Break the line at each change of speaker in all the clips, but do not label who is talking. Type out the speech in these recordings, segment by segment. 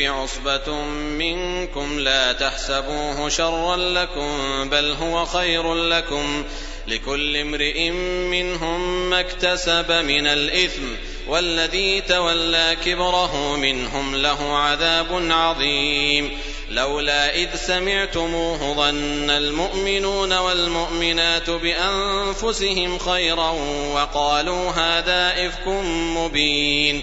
الشرك عصبة منكم لا تحسبوه شرا لكم بل هو خير لكم لكل امرئ منهم ما اكتسب من الإثم والذي تولى كبره منهم له عذاب عظيم لولا إذ سمعتموه ظن المؤمنون والمؤمنات بأنفسهم خيرا وقالوا هذا إفك مبين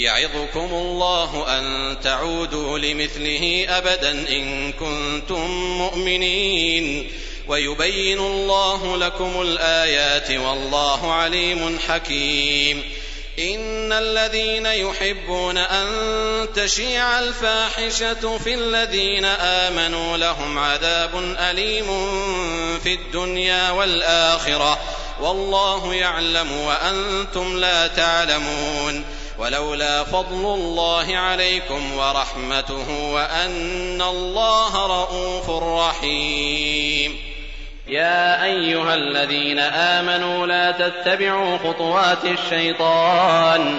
يعظكم الله أن تعودوا لمثله أبدا إن كنتم مؤمنين ويبين الله لكم الآيات والله عليم حكيم إن الذين يحبون أن تشيع الفاحشة في الذين آمنوا لهم عذاب أليم في الدنيا والآخرة والله يعلم وأنتم لا تعلمون ولولا فضل الله عليكم ورحمته وأن الله رءوف رحيم يا أيها الذين آمنوا لا تتبعوا خطوات الشيطان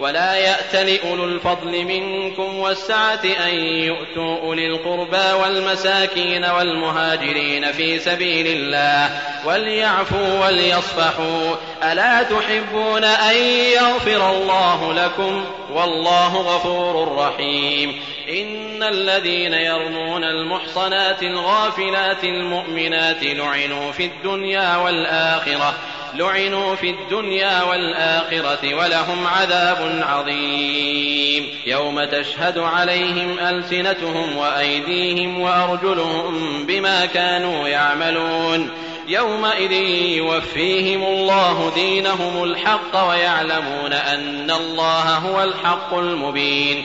ولا يأتل أولو الفضل منكم والسعة أن يؤتوا أولي القربى والمساكين والمهاجرين في سبيل الله وليعفوا وليصفحوا ألا تحبون أن يغفر الله لكم والله غفور رحيم إن الذين يرمون المحصنات الغافلات المؤمنات لعنوا في الدنيا والآخرة لعنوا في الدنيا والآخرة ولهم عذاب عظيم يوم تشهد عليهم ألسنتهم وأيديهم وأرجلهم بما كانوا يعملون يومئذ يوفيهم الله دينهم الحق ويعلمون أن الله هو الحق المبين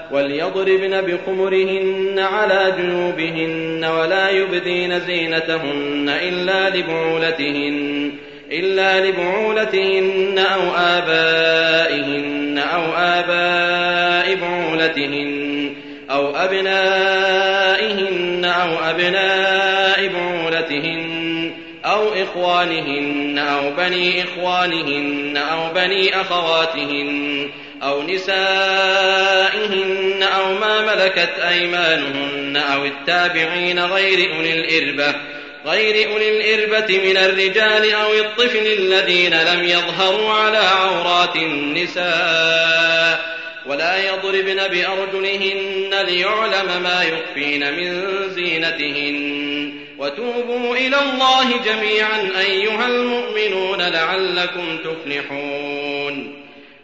وليضربن بخمرهن على جنوبهن ولا يبدين زينتهن إلا لبعولتهن إلا لبعولتهن أو آبائهن أو آباء بعولتهن أو أبنائهن أو أبناء بعولتهن أو إخوانهن أو بني إخوانهن أو بني أخواتهن أو نسائهن أو ما ملكت أيمانهن أو التابعين غير أولي الإربة غير أولي الإربة من الرجال أو الطفل الذين لم يظهروا على عورات النساء ولا يضربن بأرجلهن ليعلم ما يخفين من زينتهن وتوبوا إلى الله جميعا أيها المؤمنون لعلكم تفلحون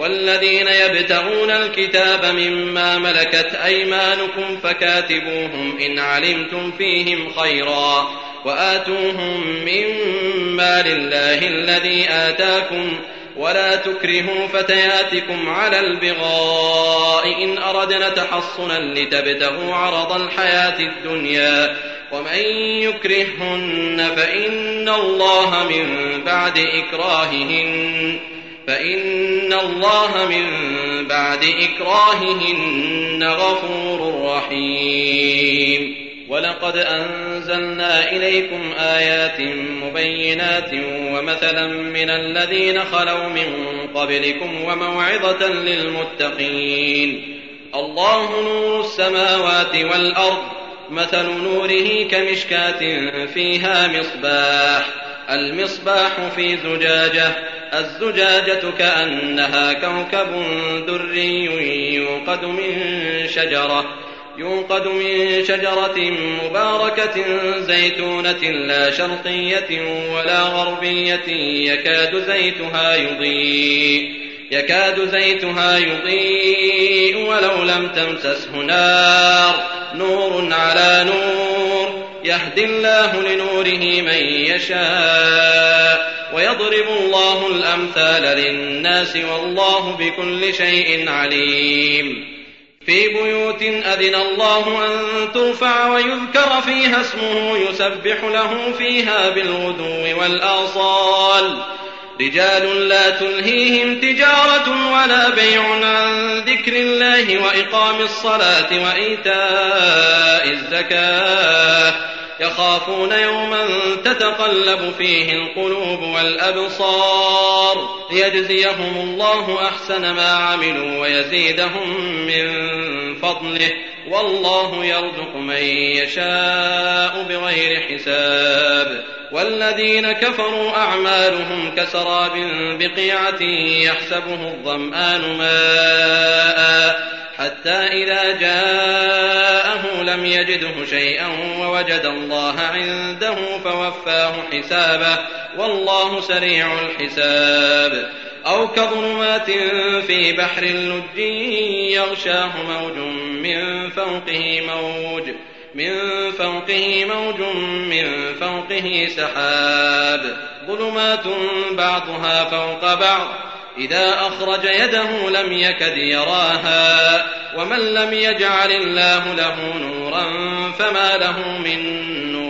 والذين يبتغون الكتاب مما ملكت أيمانكم فكاتبوهم إن علمتم فيهم خيرا وآتوهم مما لله الذي آتاكم ولا تكرهوا فتياتكم على البغاء إن أردنا تحصنا لتبتغوا عرض الحياة الدنيا ومن يكرهن فإن الله من بعد إكراههن فإن الله من بعد إكراههن غفور رحيم ولقد أنزلنا إليكم آيات مبينات ومثلا من الذين خلوا من قبلكم وموعظة للمتقين الله نور السماوات والأرض مثل نوره كمشكاة فيها مصباح المصباح في زجاجه الزجاجة كأنها كوكب دري يوقد من شجرة يوقد من شجرة مباركة زيتونة لا شرقية ولا غربية يكاد زيتها يضيء يكاد زيتها يضيء ولو لم تمسسه نار نور على نور يهدي الله لنوره من يشاء ويضرب الله الأمثال للناس والله بكل شيء عليم في بيوت أذن الله أن ترفع ويذكر فيها اسمه يسبح له فيها بالغدو والآصال رجال لا تلهيهم تجارة ولا بيع عن ذكر الله وإقام الصلاة وإيتاء الزكاة يخافون يوما تتقلب فيه القلوب والأبصار ليجزيهم الله أحسن ما عملوا ويزيدهم من فضله والله يرزق من يشاء بغير حساب والذين كفروا أعمالهم كسراب بقيعة يحسبه الظمآن ماء حتى إذا جاءه لم يجده شيئا ووجد الله عنده فوفاه حسابه والله سريع الحساب أو كظلمات في بحر لج يغشاه موج من فوقه موج من فوقه موج من فوقه سحاب ظلمات بعضها فوق بعض إذا أخرج يده لم يكد يراها ومن لم يجعل الله له نورا فما له من نور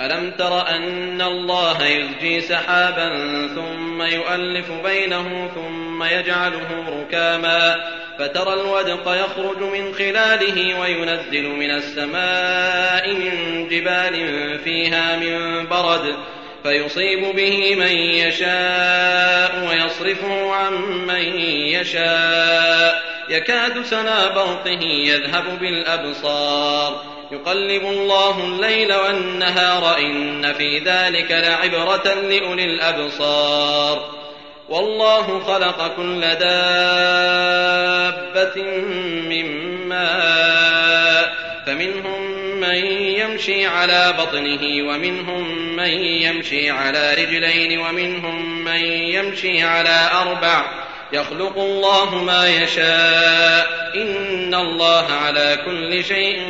ألم تر أن الله يزجي سحابا ثم يؤلف بينه ثم يجعله ركاما فترى الودق يخرج من خلاله وينزل من السماء من جبال فيها من برد فيصيب به من يشاء ويصرفه عن من يشاء يكاد سنا برقه يذهب بالأبصار يقلب الله الليل والنهار إن في ذلك لعبرة لأولي الأبصار والله خلق كل دابة من ماء فمنهم من يمشي على بطنه ومنهم من يمشي على رجلين ومنهم من يمشي على أربع يخلق الله ما يشاء إن الله على كل شيء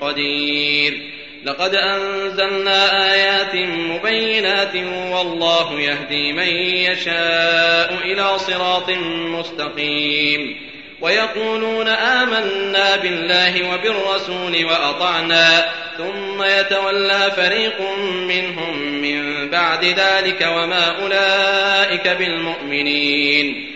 قدير لقد أنزلنا آيات مبينات والله يهدي من يشاء إلى صراط مستقيم ويقولون آمنا بالله وبالرسول وأطعنا ثم يتولى فريق منهم من بعد ذلك وما أولئك بالمؤمنين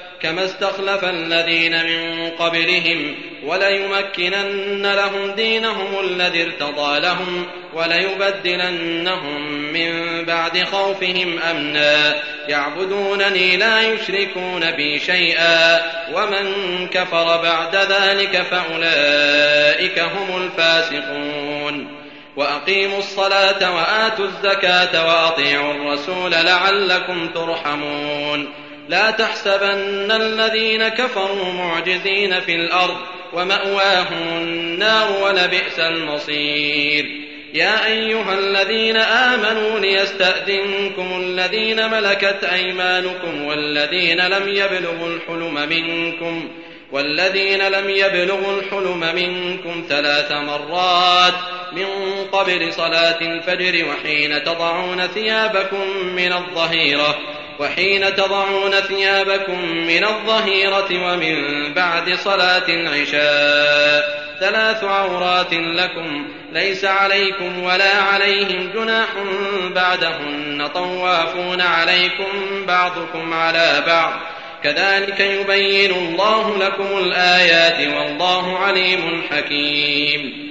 كما استخلف الذين من قبلهم وليمكنن لهم دينهم الذي ارتضى لهم وليبدلنهم من بعد خوفهم امنا يعبدونني لا يشركون بي شيئا ومن كفر بعد ذلك فاولئك هم الفاسقون واقيموا الصلاه واتوا الزكاه واطيعوا الرسول لعلكم ترحمون لا تحسبن الذين كفروا معجزين في الأرض ومأواهم النار ولبئس المصير يا أيها الذين آمنوا ليستأذنكم الذين ملكت أيمانكم والذين لم يبلغوا الحلم منكم والذين لم يبلغوا الحلم منكم ثلاث مرات من قبل صلاة الفجر وحين تضعون ثيابكم من الظهيره وحين تضعون ثيابكم من الظهيرة ومن بعد صلاة العشاء ثلاث عورات لكم ليس عليكم ولا عليهم جناح بعدهن طوافون عليكم بعضكم على بعض كذلك يبين الله لكم الآيات والله عليم حكيم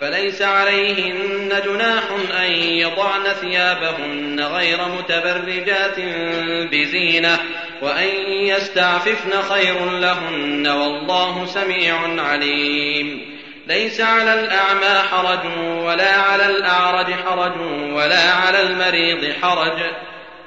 فليس عليهن جناح أن يضعن ثيابهن غير متبرجات بزينة وأن يستعففن خير لهن والله سميع عليم ليس على الأعمى حرج ولا على الأعرج حرج ولا على المريض حرج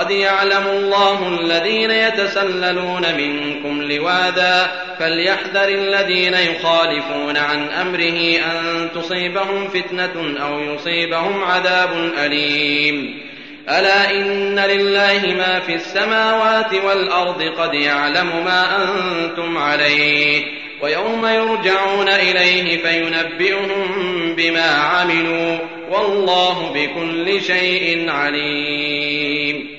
قد يعلم الله الذين يتسللون منكم لواذا فليحذر الذين يخالفون عن امره ان تصيبهم فتنه او يصيبهم عذاب اليم الا ان لله ما في السماوات والارض قد يعلم ما انتم عليه ويوم يرجعون اليه فينبئهم بما عملوا والله بكل شيء عليم